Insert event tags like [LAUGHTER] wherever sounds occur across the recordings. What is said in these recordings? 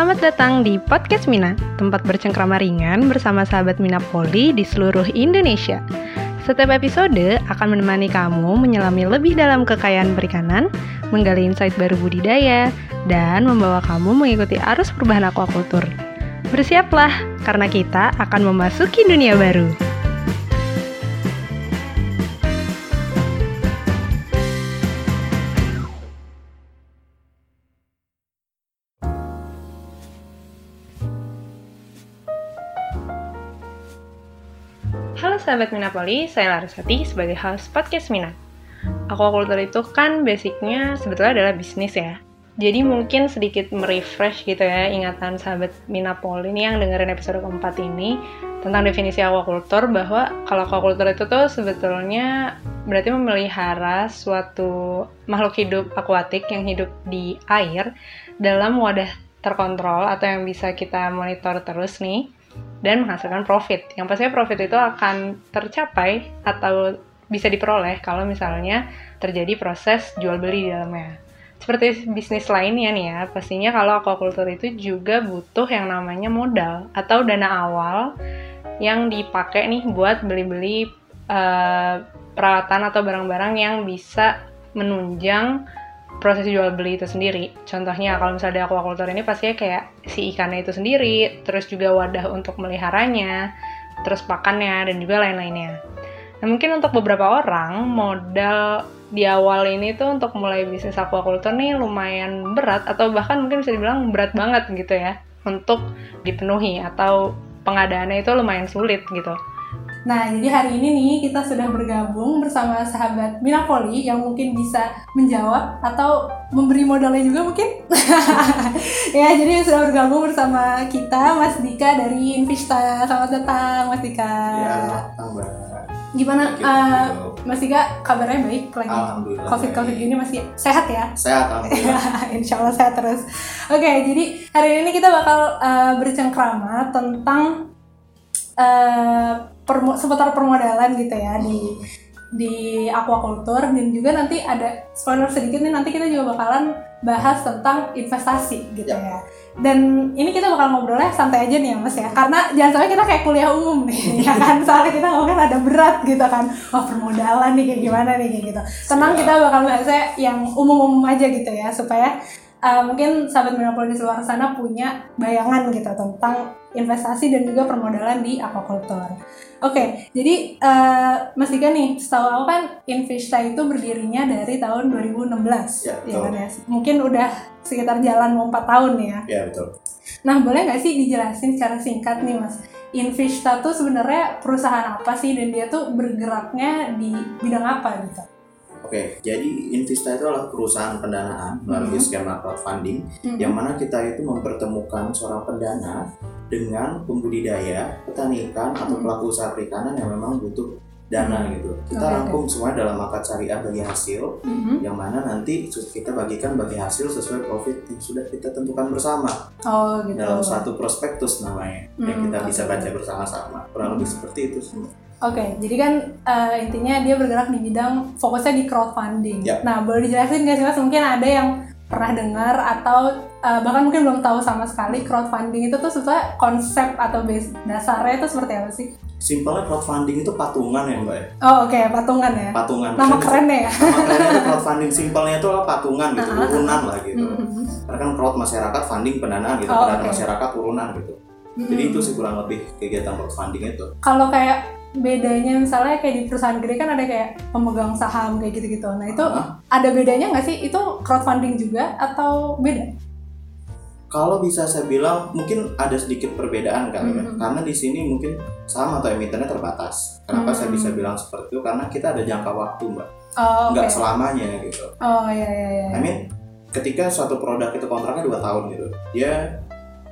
Selamat datang di Podcast Mina, tempat bercengkrama ringan bersama sahabat Mina Poli di seluruh Indonesia. Setiap episode akan menemani kamu menyelami lebih dalam kekayaan perikanan, menggali insight baru budidaya, dan membawa kamu mengikuti arus perubahan aquaculture. Bersiaplah, karena kita akan memasuki dunia baru. Halo sahabat Minapoli, saya Larasati sebagai host podcast Mina. Aquaculture itu kan basicnya sebetulnya adalah bisnis ya. Jadi mungkin sedikit merefresh gitu ya ingatan sahabat Minapoli ini yang dengerin episode keempat ini tentang definisi aquaculture bahwa kalau aquaculture itu tuh sebetulnya berarti memelihara suatu makhluk hidup akuatik yang hidup di air dalam wadah terkontrol atau yang bisa kita monitor terus nih dan menghasilkan profit. Yang pastinya profit itu akan tercapai atau bisa diperoleh kalau misalnya terjadi proses jual beli di dalamnya. Seperti bisnis lainnya nih ya, pastinya kalau aquaculture itu juga butuh yang namanya modal atau dana awal yang dipakai nih buat beli-beli uh, peralatan atau barang-barang yang bisa menunjang proses jual beli itu sendiri. Contohnya kalau misalnya di aquaculture ini pastinya kayak si ikannya itu sendiri, terus juga wadah untuk meliharanya, terus pakannya dan juga lain-lainnya. Nah mungkin untuk beberapa orang modal di awal ini tuh untuk mulai bisnis aquaculture nih lumayan berat atau bahkan mungkin bisa dibilang berat banget gitu ya untuk dipenuhi atau pengadaannya itu lumayan sulit gitu. Nah, jadi hari ini nih kita sudah bergabung bersama sahabat Minapoli yang mungkin bisa menjawab atau memberi modalnya juga mungkin. [LAUGHS] ya, jadi sudah bergabung bersama kita Mas Dika dari Invista. Selamat datang Mas Dika. Ya, datang Mbak. Gimana uh, Mas Dika kabarnya baik lagi? Alhamdulillah. Covid Covid gini masih sehat ya? Sehat alhamdulillah. [LAUGHS] Insya Allah sehat terus. Oke, jadi hari ini kita bakal uh, bercengkrama tentang uh, seputar permodalan gitu ya di di aquaculture dan juga nanti ada spoiler sedikit nih nanti kita juga bakalan bahas tentang investasi gitu ya. Dan ini kita bakal ngobrolnya santai aja nih ya Mas ya. Karena jangan sampai kita kayak kuliah umum nih [LAUGHS] ya kan. Soalnya kita ngomongin ada berat gitu kan. Wah, permodalan nih kayak gimana nih kayak gitu. Tenang kita bakal bahasnya yang umum-umum aja gitu ya supaya uh, mungkin sahabat Minapoli di luar sana punya bayangan gitu tentang investasi dan juga permodalan di aquaculture. Oke, okay, jadi uh, Mas Dika nih, setahu aku kan Invista itu berdirinya dari tahun 2016, ya, ya kan ya? Mungkin udah sekitar jalan mau 4 tahun ya. Ya betul. Nah, boleh nggak sih dijelasin secara singkat nih Mas, Invista tuh sebenarnya perusahaan apa sih dan dia tuh bergeraknya di bidang apa gitu? Oke, jadi Invista itu adalah perusahaan pendanaan melalui mm -hmm. skema crowdfunding, mm -hmm. yang mana kita itu mempertemukan seorang pendana dengan pembudidaya, petani ikan atau pelaku usaha perikanan yang memang butuh dana gitu. Kita okay, rangkum okay. semua dalam akad syariah bagi hasil, mm -hmm. yang mana nanti kita bagikan bagi hasil sesuai profit yang sudah kita tentukan bersama. Oh, gitu. Dalam satu prospektus namanya, mm -hmm. yang kita bisa baca bersama-sama. Kurang lebih seperti itu semua. Oke, okay, jadi kan uh, intinya dia bergerak di bidang fokusnya di crowdfunding. Yep. Nah, boleh dijelasin nggak sih mas? Mungkin ada yang pernah dengar atau uh, bahkan mungkin belum tahu sama sekali crowdfunding itu tuh sebetulnya konsep atau base dasarnya itu seperti apa sih? Simpelnya crowdfunding itu patungan ya mbak. Oh oke, okay. patungan ya. Patungan. Nama keren ya. Nama keren itu crowdfunding simpelnya itu adalah patungan gitu, uh-huh. urunan lah gitu. Mm-hmm. Karena kan crowd masyarakat, funding pendanaan gitu, Oh, pendanaan oke. masyarakat urunan gitu. Jadi Mm-mm. itu sih kurang lebih kegiatan crowdfunding itu. Kalau kayak bedanya misalnya kayak di perusahaan gede kan ada kayak pemegang saham kayak gitu-gitu. Nah itu Ah. ada bedanya nggak sih? Itu crowdfunding juga atau beda? Kalau bisa saya bilang mungkin ada sedikit perbedaan kali ya. Mhm. Karena di sini mungkin saham atau emitennya terbatas. Kenapa saya Mhm. bisa bilang seperti itu? Karena kita ada jangka waktu mbak, Oh, nggak selamanya gitu. Oh iya iya iya. I mean, ketika suatu produk itu kontraknya 2 tahun gitu, dia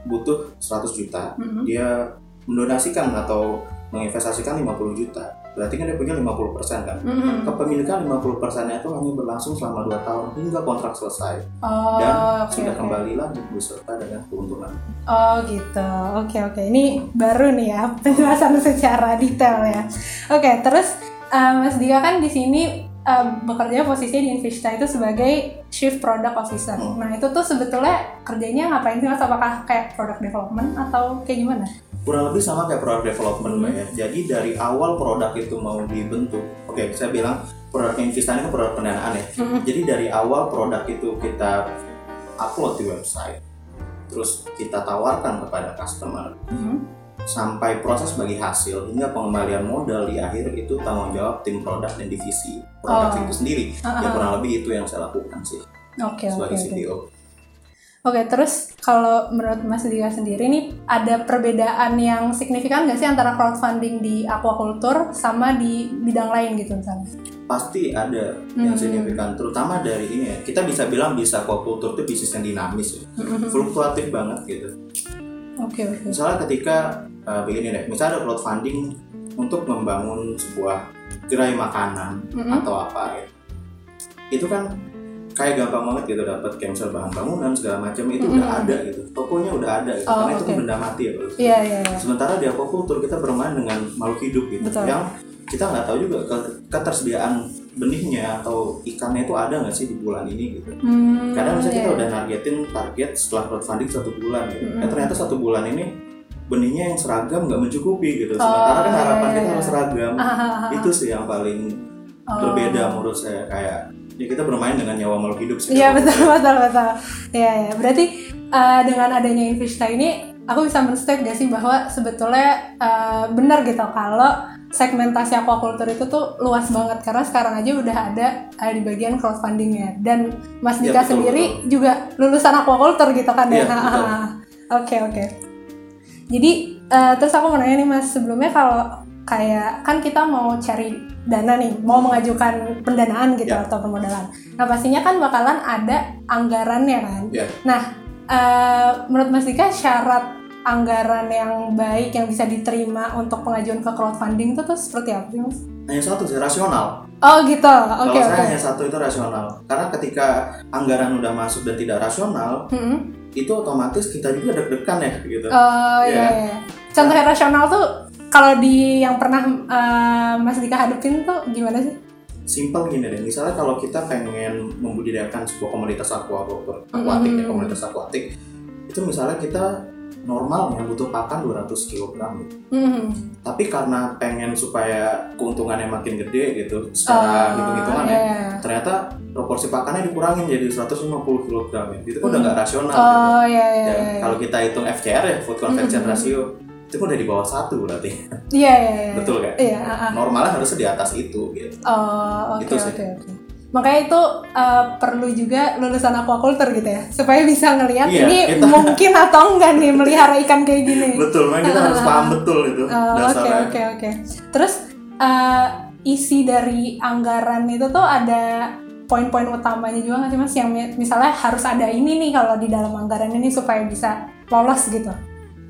butuh 100 juta, Mhm. dia mendonasikan atau menginvestasikan 50 juta. Berarti kan dia punya 50% kan. Mhm. Kepemilikan 50%-nya itu hanya berlangsung selama 2 tahun hingga kontrak selesai Oh, dan oke, sudah oke. kembali lagi beserta dengan keuntungan. Oh gitu, oke oke. Ini baru nih ya [LAUGHS] penjelasan secara detail ya. Oke, terus uh, Mas Dika kan di sini uh, bekerja posisinya di Invista itu sebagai Chief Product Officer. Hmm. Nah itu tuh sebetulnya kerjanya ngapain sih mas? Apakah kayak product development atau kayak gimana? kurang lebih sama kayak product development Hmm. Mbak, ya. Jadi dari awal produk itu mau dibentuk, oke saya bilang produk Invista ini kan produk pendanaan ya. Mhm. Jadi dari awal produk itu kita upload di website, terus kita tawarkan kepada customer, Mhm. Sampai proses bagi hasil hingga pengembalian modal di akhir itu tanggung jawab tim produk dan divisi produk Oh. itu sendiri. Ah, Ya ah. kurang lebih itu yang saya lakukan sih Oke oke sebagai oke. CTO. Oke, terus kalau menurut Mas Dika sendiri nih, ada perbedaan yang signifikan nggak sih antara crowdfunding di aquaculture sama di bidang lain gitu misalnya? Pasti ada yang Hmm. signifikan, terutama dari ini ya. Kita bisa bilang bisa aquaculture itu bisnis yang dinamis ya. Mhm. fluktuatif banget gitu. Oke oke. Misalnya ketika uh, begini deh, misalnya ada crowdfunding untuk membangun sebuah gerai makanan Mhm. atau apa ya, itu kan kayak gampang banget gitu dapat cancel bahan bangunan segala macam itu Mhm. udah ada gitu, tokonya udah ada gitu, Oh, karena itu oke. kan benda mati ya. Iya iya iya. Sementara di aquaculture kita bermain dengan makhluk hidup gitu, Betul. yang kita nggak tahu juga ke- ketersediaan benihnya atau ikannya itu ada nggak sih di bulan ini gitu. Hmm, kadang misalnya kita iya. udah nargetin target setelah crowdfunding satu bulan gitu eh ternyata satu bulan ini benihnya yang seragam nggak mencukupi gitu sementara kan Oh, harapan iya, kita iya. harus seragam Ah, ah, ah, ah. itu sih yang paling Oh. berbeda menurut saya kayak ya kita bermain dengan nyawa makhluk hidup sih Iya betul betul betul. Iya ya. Berarti uh, dengan adanya Invista ini, aku bisa menstate gak sih bahwa sebetulnya uh, benar gitu kalau segmentasi aquaculture itu tuh luas banget karena sekarang aja udah ada uh, di bagian crowdfundingnya dan Mas Iya, Dika betul, sendiri juga lulusan aquaculture gitu kan ya. Iya, betul. [LAUGHS] Oke oke. Jadi uh, terus aku mau nanya nih Mas sebelumnya kalau kayak kan kita mau cari dana nih, mau mengajukan pendanaan gitu Ya. atau permodalan. Nah pastinya kan bakalan ada anggarannya kan. Ya. Nah eh, menurut Mas Dika syarat anggaran yang baik yang bisa diterima untuk pengajuan ke crowdfunding itu tuh seperti apa sih Mas? hanya satu sih rasional Oh gitu, oke kalau oke. saya hanya satu itu rasional karena ketika anggaran udah masuk dan tidak rasional Mm-mm. itu otomatis kita juga deg-degan ya gitu Oh Iya. iya, iya. Contohnya rasional tuh kalau di yang pernah eh, Mas Dika hadepin tuh gimana sih? Simpel gini deh, misalnya kalau kita pengen membudidayakan sebuah komoditas aquaculture, akuatik ya, Hmm. komoditas akuatik, itu misalnya kita normalnya butuh pakan 200 kg gitu. Hmm. Tapi karena pengen supaya keuntungannya makin gede gitu, secara Oh, hitung-hitungan iya, ya, iya. ternyata proporsi pakannya dikurangin jadi 150 kg ya. Itu kan udah nggak rasional gitu. Oh iya iya. Ya, iya. kalau kita hitung FCR ya, food conversion Hmm. ratio, itu kan udah di bawah satu berarti. Iya iya iya. Betul kan? Iya. ah, ah. Normalnya harusnya di atas itu gitu. Oh oke Itu sih. oke oke. Makanya itu eh, perlu juga lulusan aquaculture gitu ya, supaya bisa ngelihat Iya, ini kita- mungkin atau enggak nih melihara ikan kayak gini. [LAUGHS] Betul, makanya kita harus paham [LAUGHS] betul itu Oh, Oke oke oke. Terus eh, isi dari anggaran itu tuh ada poin-poin utamanya juga nggak sih mas? Yang mi- misalnya harus ada ini nih kalau di dalam anggaran ini supaya bisa lolos gitu.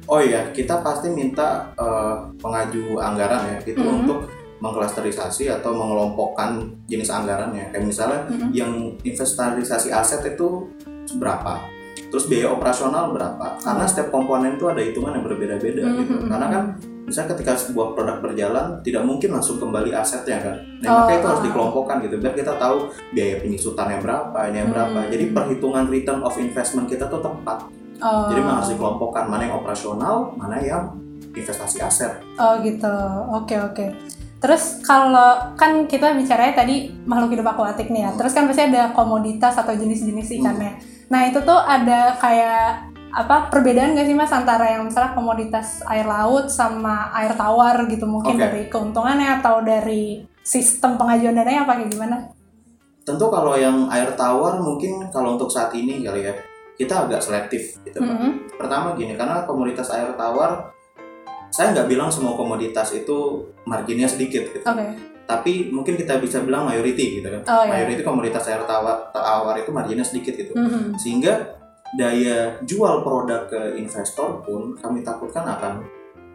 Oh iya, kita pasti minta eh, pengaju anggaran ya, itu Mhm. untuk mengklasterisasi atau mengelompokkan jenis anggarannya. Kayak misalnya Mhm. yang inventarisasi aset itu berapa, terus biaya operasional berapa. Karena setiap komponen itu ada hitungan yang berbeda-beda Mhm. gitu. Karena kan misalnya ketika sebuah produk berjalan tidak mungkin langsung kembali asetnya kan. Nah, Oh, makanya itu harus ah. dikelompokkan gitu biar kita tahu biaya penyusutannya berapa, ini yang berapa. Hmm. Jadi perhitungan return of investment kita tuh tepat. Oh, Jadi memang harus dikelompokkan mana yang operasional, mana yang investasi aset. oh gitu. Oke oke. Terus kalau kan kita bicaranya tadi makhluk hidup akuatik nih ya. Terus kan pasti ada komoditas atau jenis-jenis ikannya. Nah itu tuh ada kayak apa perbedaan gak sih mas antara yang misalnya komoditas air laut sama air tawar gitu mungkin Oke. dari keuntungannya atau dari sistem pengajuan dananya apa kayak gimana? Tentu kalau yang air tawar mungkin kalau untuk saat ini kali ya kita agak selektif gitu. Pak. Mhm. Pertama gini, karena komoditas air tawar saya nggak bilang semua komoditas itu marginnya sedikit gitu. Oke. Tapi mungkin kita bisa bilang mayority gitu kan. Oh ya. Mayority komoditas air tawar, tawar itu marginnya sedikit gitu. Mhm. Sehingga daya jual produk ke investor pun kami takutkan akan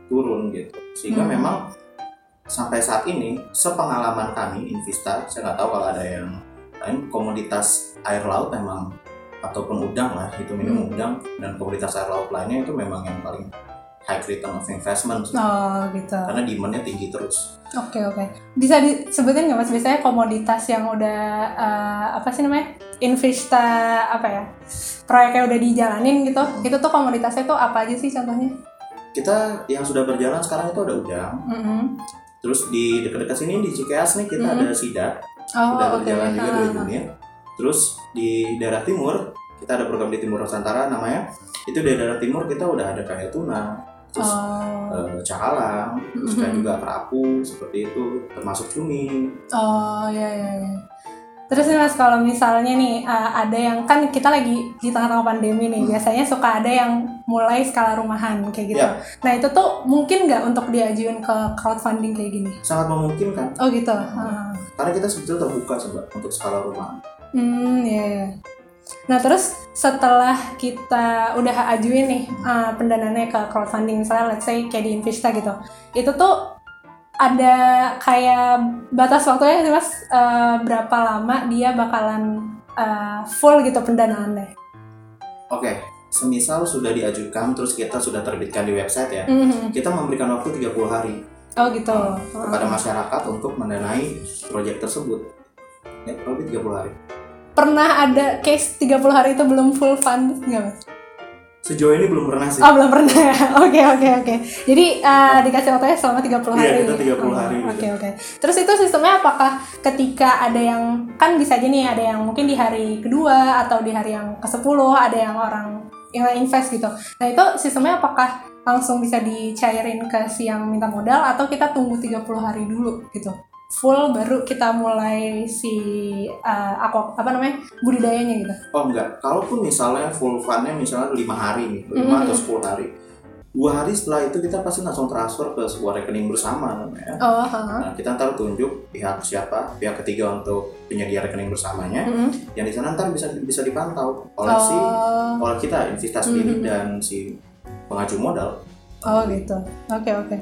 turun gitu. Sehingga Hmm. memang sampai saat ini sepengalaman kami Invista, saya nggak tahu kalau ada yang lain komoditas air laut memang ataupun udang lah itu minum Hmm. udang dan komoditas air laut lainnya itu memang yang paling high return of investment. Oh gitu. karena demandnya tinggi terus Oke oke. Bisa disebutin nggak mas biasanya komoditas yang udah eh, apa sih namanya Invista apa ya proyeknya udah dijalanin gitu. Itu tuh komoditasnya tuh apa aja sih contohnya? kita yang sudah berjalan sekarang itu ada udang Mm-mm. terus di dekat-dekat sini di Cikeas nih kita Mhm. ada sidat Oh udah oke. berjalan juga dua Ah. unit terus di daerah timur kita ada program di timur Nusantara namanya itu di daerah timur kita udah ada kayak tuna terus Oh. eh, cakalang terus Mhm. juga kerapu seperti itu termasuk cumi Oh ya ya ya. Terus nih mas kalau misalnya nih uh, ada yang kan kita lagi di tengah-tengah pandemi nih biasanya suka ada yang mulai skala rumahan kayak gitu. Ya. Nah itu tuh mungkin nggak untuk diajuin ke crowdfunding kayak gini? sangat memungkinkan Oh gitu. Ah. karena kita sebetulnya terbuka sebab untuk skala rumah Hmm ya ya. Nah terus setelah kita udah ajuin nih uh, pendanaannya ke crowdfunding misalnya let's say kayak di Invista gitu, itu tuh ada kayak batas waktunya sih mas Uh, berapa lama dia bakalan uh, full gitu pendanaannya? oke semisal sudah diajukan terus kita sudah terbitkan di website ya Mhm. kita memberikan waktu 30 hari Oh gitu. kepada masyarakat untuk mendanai proyek tersebut ya lebih 30 hari Pernah ada case 30 hari itu belum full fund nggak mas? sejauh ini belum pernah sih Oh belum pernah. [LAUGHS] Oke oke oke. Jadi uh, dikasih waktunya selama 30 hari. Iya, kita 30 Oh, hari, Oke gitu. oke. Terus itu sistemnya apakah ketika ada yang kan bisa aja nih ada yang mungkin di hari kedua atau di hari yang ke-10 ada yang orang yang invest gitu. Nah, itu sistemnya apakah langsung bisa dicairin ke si yang minta modal atau kita tunggu 30 hari dulu gitu. Full baru kita mulai si uh, aku apa namanya? budidayanya gitu. oh enggak kalaupun misalnya full fundnya misalnya 5 hari nih 5 Mhm. atau 10 hari dua hari setelah itu kita pasti langsung transfer ke sebuah rekening bersama namanya Oh, ha. Nah, kita ntar tunjuk pihak siapa, pihak ketiga untuk penyedia rekening bersamanya, Mm-mm. yang di sana ntar bisa bisa dipantau oleh si Oh. oleh kita investasi sendiri Mhm. dan si pengaju modal. Oh gitu. Oke oke.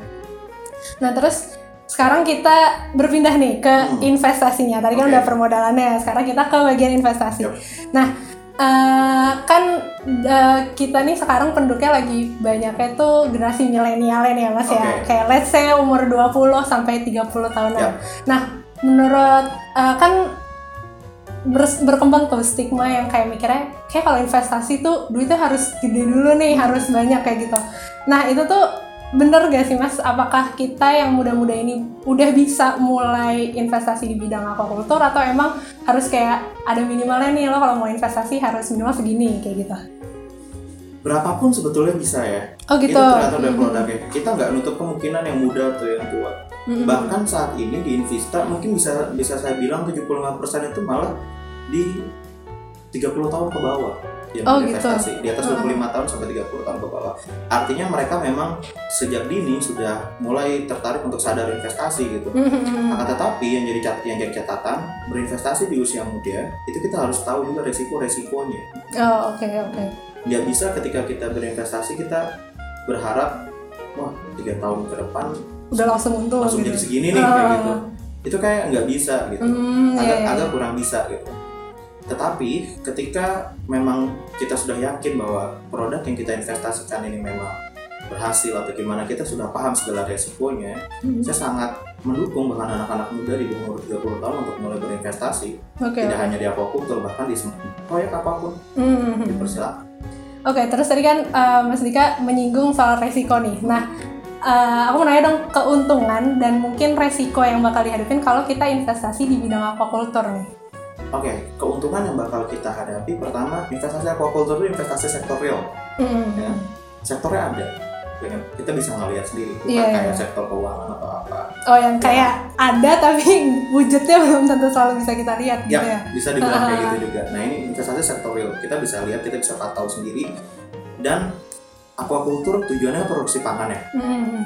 Nah terus sekarang kita berpindah nih ke Hmm. investasinya. Tadi kan Oke. udah permodalannya. Sekarang kita ke bagian investasi. Yap. Nah eh, kan eh, kita nih sekarang penduduknya lagi banyaknya tuh generasi milenial nih ya mas ya. Oke. Kayak let's say umur 20 sampai 30 tahunan. Yap. Nah menurut eh, kan ber- berkembang tuh stigma yang kayak mikirnya kayak kalau investasi tuh duitnya harus gede dulu nih harus banyak kayak gitu nah itu tuh bener gak sih mas apakah kita yang muda-muda ini udah bisa mulai investasi di bidang aquaculture atau emang harus kayak ada minimalnya nih lo kalau mau investasi harus minimal segini kayak gitu Berapapun sebetulnya bisa ya. oh gitu Itu tergantung dari produknya. Kita nggak nutup kemungkinan yang muda atau yang tua. Mhm. Bahkan saat ini di Invista mungkin bisa bisa saya bilang 75% itu malah di 30 tahun ke bawah yang Oh, berinvestasi. Di atas Uh-uh. 25 tahun sampai 30 tahun ke bawah. Artinya mereka memang sejak dini sudah mulai tertarik untuk sadar investasi gitu. Mhm. [LAUGHS] Akan tetapi yang jadi cat- yang jadi catatan berinvestasi di usia muda itu kita harus tahu juga resiko-resikonya. oh oke oke Nggak bisa ketika kita berinvestasi kita berharap wah tiga tahun ke depan udah langsung untung langsung gitu. jadi segini nih kayak Ah. gitu. Itu kayak nggak bisa gitu. Hmm, Agak iya, iya. agak kurang bisa gitu. Tetapi ketika memang kita sudah yakin bahwa produk yang kita investasikan ini memang berhasil atau gimana kita sudah paham segala resikonya, Mhm. saya sangat mendukung bahkan anak-anak muda di umur 30 tahun untuk mulai berinvestasi oke tidak hanya di aquaculture bahkan di proyek apa pun Mhm. dipersilakan Oke, terus tadi kan eh, Mas Dika menyinggung soal resiko nih. Nah, eh, aku mau nanya dong keuntungan dan mungkin resiko yang bakal dihadapin kalau kita investasi di bidang aquaculture nih. Oke keuntungan yang bakal kita hadapi pertama investasi aquaculture itu investasi sektor real. Mhm. Ya. sektornya ada. Ya, kita bisa ngelihat sendiri. Bukan Iya, kayak sektor keuangan atau apa. Oh, yang kayak ada tapi [LAUGHS] wujudnya belum tentu selalu bisa kita lihat gitu ya ya. bisa dibilang kayak gitu juga. Nah ini investasi sektor real. Kita bisa lihat kita bisa pantau sendiri. Dan aquaculture tujuannya produksi pangan ya? Mhm.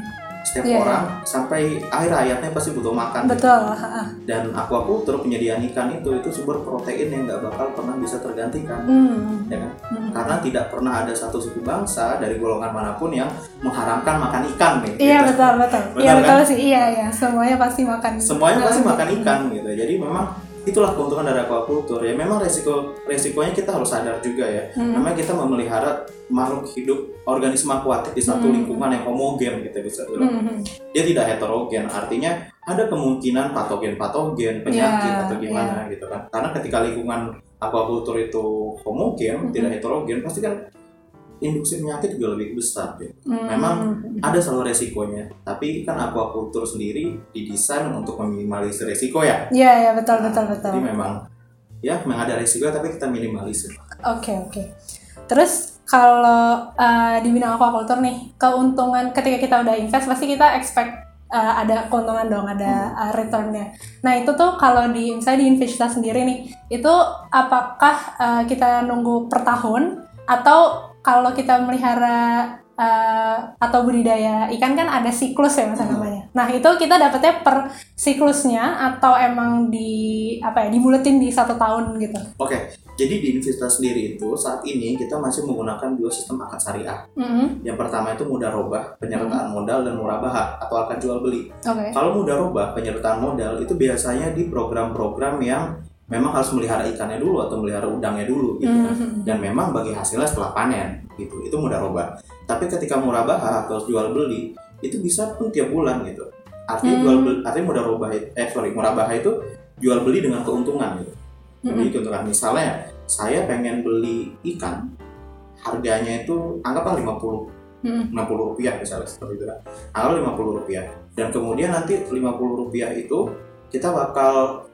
Setiap Iya, orang sampai akhir hayatnya pasti butuh makan Betul. ha-ha. dan aquaculture penyediaan ikan itu itu sumber protein yang nggak bakal pernah bisa tergantikan Mhm. ya kan Mhm. karena tidak pernah ada satu suku bangsa dari golongan mana pun yang mengharamkan makan ikan Iya gitu. betul betul. Iya Benar, betul sih. Iya iya. Semuanya pasti makan. semuanya pasti makan ikan gitu jadi memang itulah keuntungan dari aquaculture ya memang resiko resikonya kita harus sadar juga ya Hmm. namanya kita memelihara makhluk hidup organisme akuatik di satu Hmm. lingkungan yang homogen kita bisa bilang Hmm. dia tidak heterogen artinya ada kemungkinan patogen-patogen penyakit Ya, atau gimana gitu kan karena ketika lingkungan aquaculture itu homogen Mhm. tidak heterogen pasti kan induksi penyakit juga lebih besar ya. Hmm. Memang ada selalu resikonya tapi kan aquaculture sendiri didesain untuk meminimalisir resiko ya Iya, ya betul betul betul. jadi memang ya memang ada resiko tapi kita minimalisir Oke oke. Terus kalau uh, di bidang aquaculture nih, keuntungan ketika kita udah invest pasti kita expect uh, ada keuntungan dong, ada uh, returnnya. Nah itu tuh kalau di misalnya di Invista sendiri nih, itu apakah uh, kita nunggu per tahun atau kalau kita melihara uh, atau budidaya ikan kan ada siklus ya mas Hmm. namanya. Nah itu kita dapetnya per siklusnya atau emang di apa ya dibuletin di satu tahun gitu. oke jadi di Invista sendiri itu saat ini kita masih menggunakan dua sistem akad syariah Mhm. yang pertama itu mudah robah penyertaan modal dan murabaha atau akad jual beli Oke. Kalau mudah robah penyertaan modal itu biasanya di program-program yang memang harus melihara ikannya dulu atau melihara udangnya dulu gitu kan. Mhm. Dan memang bagi hasilnya setelah panen gitu. Itu mudah robah. Tapi ketika murabah atau jual beli itu bisa pun tiap bulan gitu. Artinya Hmm. jual beli artinya mudah robah eh sorry murabah itu jual beli dengan keuntungan gitu. Mhm. Jadi keuntungan misalnya saya pengen beli ikan harganya itu anggaplah 50 Mhm. 60 rupiah misalnya seperti itu kan anggaplah 50 rupiah dan kemudian nanti 50 rupiah itu kita bakal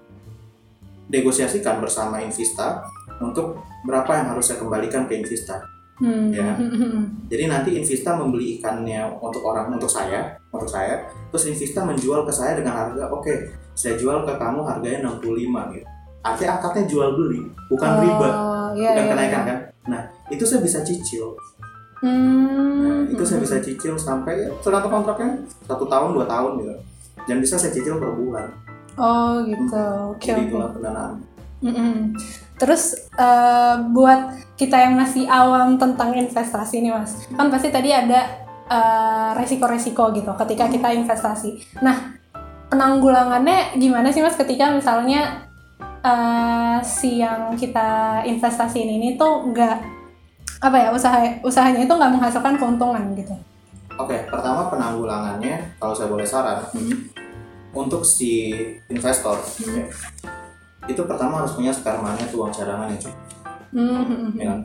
negosiasikan bersama Invista untuk berapa yang harus saya kembalikan ke Invista Hmm. Ya. Hmm. jadi nanti Invista membeli ikannya untuk orang untuk saya untuk saya terus Invista menjual ke saya dengan harga oke saya jual ke kamu harganya 65 gitu artinya akadnya jual beli bukan riba Oh, iya, bukan iya, kenaikan iya. kan nah itu saya bisa cicil Hmm. Nah, itu saya bisa cicil sampai ya, tergantung kontraknya satu tahun dua tahun gitu dan bisa saya cicil per bulan Oh gitu. Oke jadi oke. itulah pendanaan Mm-mm. Terus eh, buat kita yang masih awam tentang investasi nih mas, kan pasti tadi ada eh, resiko-resiko gitu ketika kita investasi. Nah penanggulangannya gimana sih mas ketika misalnya eh, si yang kita investasiin ini tuh nggak apa ya usaha usahanya itu nggak menghasilkan keuntungan gitu. oke pertama penanggulangannya kalau saya boleh saran untuk si investor Hmm. ya, itu pertama harus punya spare money atau uang cadangan yang cukup Hmm. ya kan?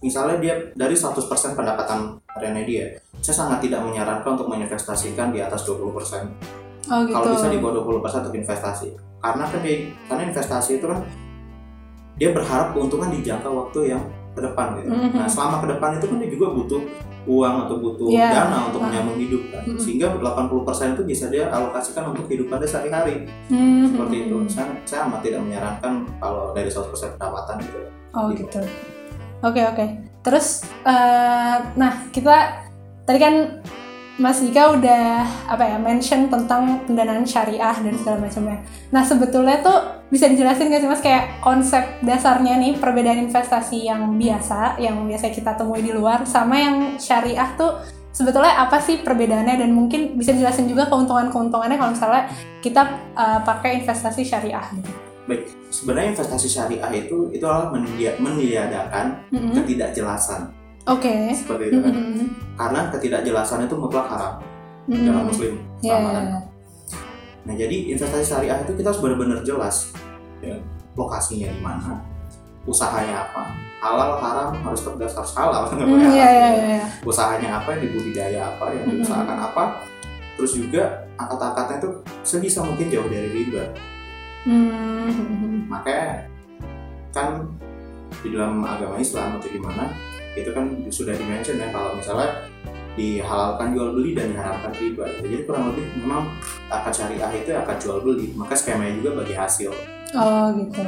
misalnya dia dari 100% pendapatan hariannya dia saya sangat tidak menyarankan untuk menginvestasikan di atas 20% Oh gitu. kalau bisa di bawah 20% untuk investasi karena kan dia, karena investasi itu kan dia berharap keuntungan di jangka waktu yang ke depan gitu. Mhm. Nah, selama ke depan itu kan dia juga butuh uang atau butuh Iya. dana untuk menyambung hidup kan. Mhm. Sehingga 80% itu bisa dia alokasikan untuk kehidupan dia sehari-hari. Hmm. Seperti itu. Saya, saya amat tidak menyarankan kalau dari 100% pendapatan gitu. Oh gitu. Oke oke. Terus, eh, nah kita tadi kan Mas Dika udah apa ya mention tentang pendanaan syariah dan segala macamnya. Nah sebetulnya tuh bisa dijelasin nggak sih Mas kayak konsep dasarnya nih perbedaan investasi yang biasa, yang biasa kita temui di luar, sama yang syariah tuh sebetulnya apa sih perbedaannya dan mungkin bisa dijelasin juga keuntungan-keuntungannya kalau misalnya kita eh, pakai investasi syariah gitu. Baik, sebenarnya investasi syariah itu itu adalah menia- meniadakan Mm-mm. ketidakjelasan Oke. seperti itu kan. Mm-mm. Karena ketidakjelasan itu mutlak haram Mm-mm. dalam muslim. Sama iya, kan? iya. Nah, jadi investasi syariah itu kita harus benar-benar jelas ya, lokasinya di mana, usahanya apa, halal haram harus tegas harus halal [LAUGHS] iya, haram. iya, iya. Usahanya apa, yang dibudidaya apa, yang diusahakan apa, terus juga akad-akadnya itu sebisa mungkin jauh dari riba. Hmm. Makanya kan di dalam agama Islam atau gimana itu kan sudah dimention ya kalau misalnya dihalalkan jual beli dan diharamkan riba. Jadi kurang lebih memang akad syariah itu akad jual beli, maka skemanya juga bagi hasil. Oh gitu.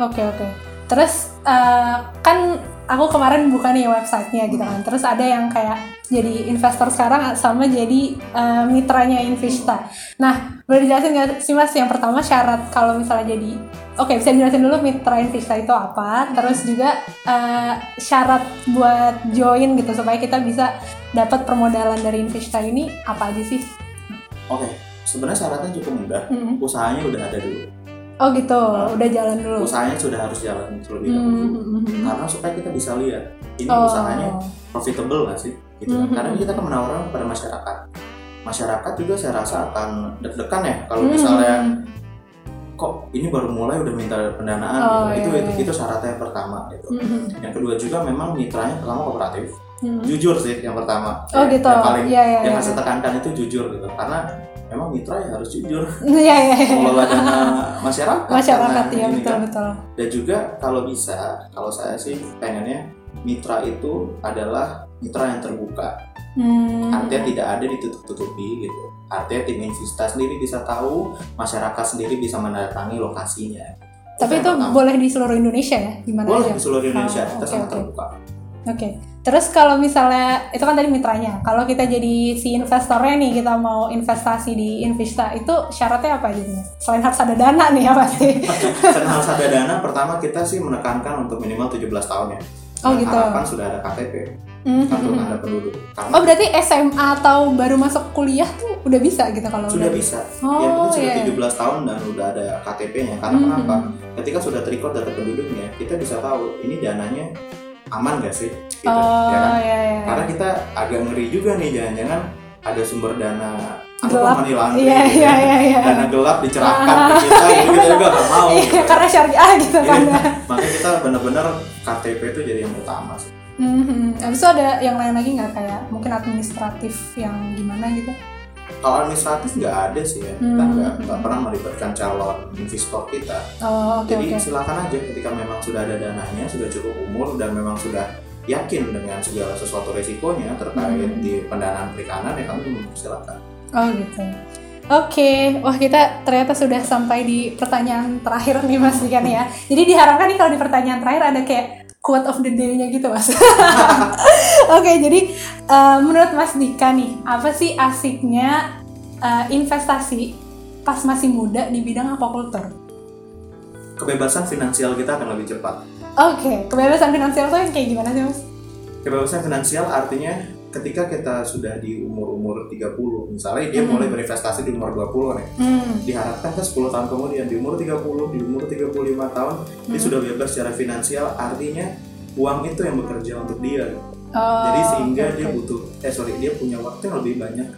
Oke oke. Terus eh, kan aku kemarin buka nih websitenya gitu kan. Terus ada yang kayak jadi investor sekarang sama jadi eh, mitranya Invista. Nah boleh dijelasin nggak sih mas yang pertama syarat kalau misalnya jadi Oke bisa dijelasin dulu mitra Invista itu apa. Terus juga eh, syarat buat join gitu supaya kita bisa dapat permodalan dari Invista ini apa aja sih? Oke, sebenarnya syaratnya cukup mudah. Mm-mm. Usahanya udah ada dulu. Oh gitu, udah jalan dulu. usahanya sudah harus jalan terlebih Hmm, dahulu hmm, hmm, hmm. karena supaya kita bisa lihat ini Oh. usahanya profitable nggak sih gitu kan. Mhm. karena kita kan menawarkan kepada masyarakat masyarakat juga saya rasa akan deg-degan ya kalau Hmm, misalnya hmm, kok ini baru mulai udah minta pendanaan Oh, gitu. itu iya, itu iya. itu syaratnya yang pertama gitu hmm, hmm, yang kedua juga memang mitranya pertama kooperatif hmm. jujur sih yang pertama Oh Ya, gitu. yang paling Iya iya. yang iya. harus saya tekankan itu jujur gitu karena memang mitra ya harus jujur [LAUGHS] Iya iya. iya. mengelola dana masyarakat Masyarakat ya betul kan. betul. dan juga kalau bisa kalau saya sih pengennya mitra itu adalah mitra yang terbuka Hmm. artinya tidak ada ditutup-tutupi gitu artinya tim Invista sendiri bisa tahu masyarakat sendiri bisa mendatangi lokasinya Tapi itu pertama. boleh di seluruh Indonesia ya, di mana boleh aja? di seluruh Indonesia Oh, kita oke, sangat oke. terbuka Oke. Terus kalau misalnya itu kan tadi mitranya. Kalau kita jadi si investornya nih kita mau investasi di Invista itu syaratnya apa? Mas? Selain harus ada dana nih ya pasti. dan harus ada dana pertama kita sih menekankan untuk minimal 17 tahun ya Oh, Dan gitu. harapan sudah ada KTP Hmm, kartu hmm, hmm. tanda penduduk karena Oh berarti SMA atau baru masuk kuliah tuh udah bisa gitu kalau sudah udah- bisa Oh, yang penting sudah iya. 17 tahun dan udah ada KTP-nya karena Hmm, kenapa ketika sudah terikot data penduduknya kita bisa tahu ini dananya aman gak sih gitu Oh ya kan iya iya. karena kita agak ngeri juga nih jangan-jangan ada sumber dana apa Gelap. money laundering Iya gitu iya ya. iya iya. dana gelap dicerahkan [LAUGHS] ke kita itu kita juga gak mau Iya, gitu. karena syariah gitu kan. Iya, [LAUGHS] makanya kita benar-benar KTP itu jadi yang utama sih Hmm, hmm. Habis itu ada yang lain lagi nggak kayak mungkin administratif yang gimana gitu? Kalau administratif nggak ada sih ya kita Hmm. nggak nggak pernah melibatkan calon investor kita Oh oke Jadi oke. silakan aja ketika memang sudah ada dananya, sudah cukup umur dan memang sudah yakin dengan segala sesuatu resikonya terkait Hmm. di pendanaan perikanan ya kami silakan. Oh gitu. Oke, wah kita ternyata sudah sampai di pertanyaan terakhir nih Mas Dika nih ya. Jadi diharapkan nih kalau di pertanyaan terakhir ada kayak quote of the day-nya gitu Mas. [LAUGHS] Oke, jadi eh, menurut Mas Dika nih, apa sih asiknya eh, investasi pas masih muda di bidang aquaculture? Kebebasan finansial kita akan lebih cepat. Oke, kebebasan finansial tuh yang kayak gimana sih Mas? Kebebasan finansial artinya ketika kita sudah di umur-umur 30, misalnya dia Hmm. mulai berinvestasi di umur 20 nih, Hmm. diharapkan kan 10 tahun kemudian di umur 30, di umur 35 tahun dia Hmm. sudah bebas secara finansial, artinya uang itu yang bekerja untuk dia. Oh, Jadi sehingga oke, dia butuh, eh sorry, dia punya waktu yang lebih banyak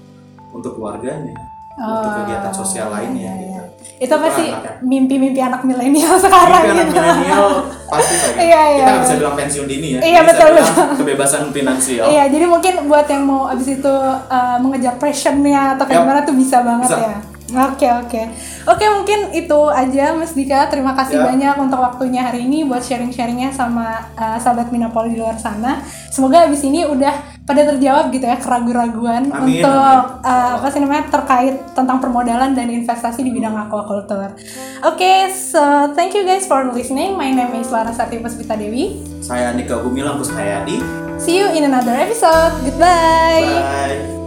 untuk keluarganya, Oh, untuk kegiatan sosial lainnya. iya, Gitu. iya. Itu pasti mimpi-mimpi anak milenial sekarang anak gitu. milenial pasti gitu. Iya, iya, Kita nggak bisa iya. bilang pensiun dini ya. Iya, Bisa betul. Kebebasan finansial. Iya, jadi mungkin buat yang mau abis itu uh, mengejar passionnya atau kayak gimana tuh bisa banget Bisa. ya. Oke oke oke mungkin itu aja Mas Dika terima kasih Yap. banyak untuk waktunya hari ini buat sharing-sharingnya sama uh, sahabat Minapol di luar sana. Semoga abis ini udah pada terjawab gitu ya keraguan-raguan untuk amin. uh, apa sih namanya terkait tentang permodalan dan investasi di bidang aquaculture. Oke, so thank you guys for listening. My name is Larasati Puspita Dewi. Saya Andika Gumilang Kusmayadi. See you in another episode. Goodbye. Bye.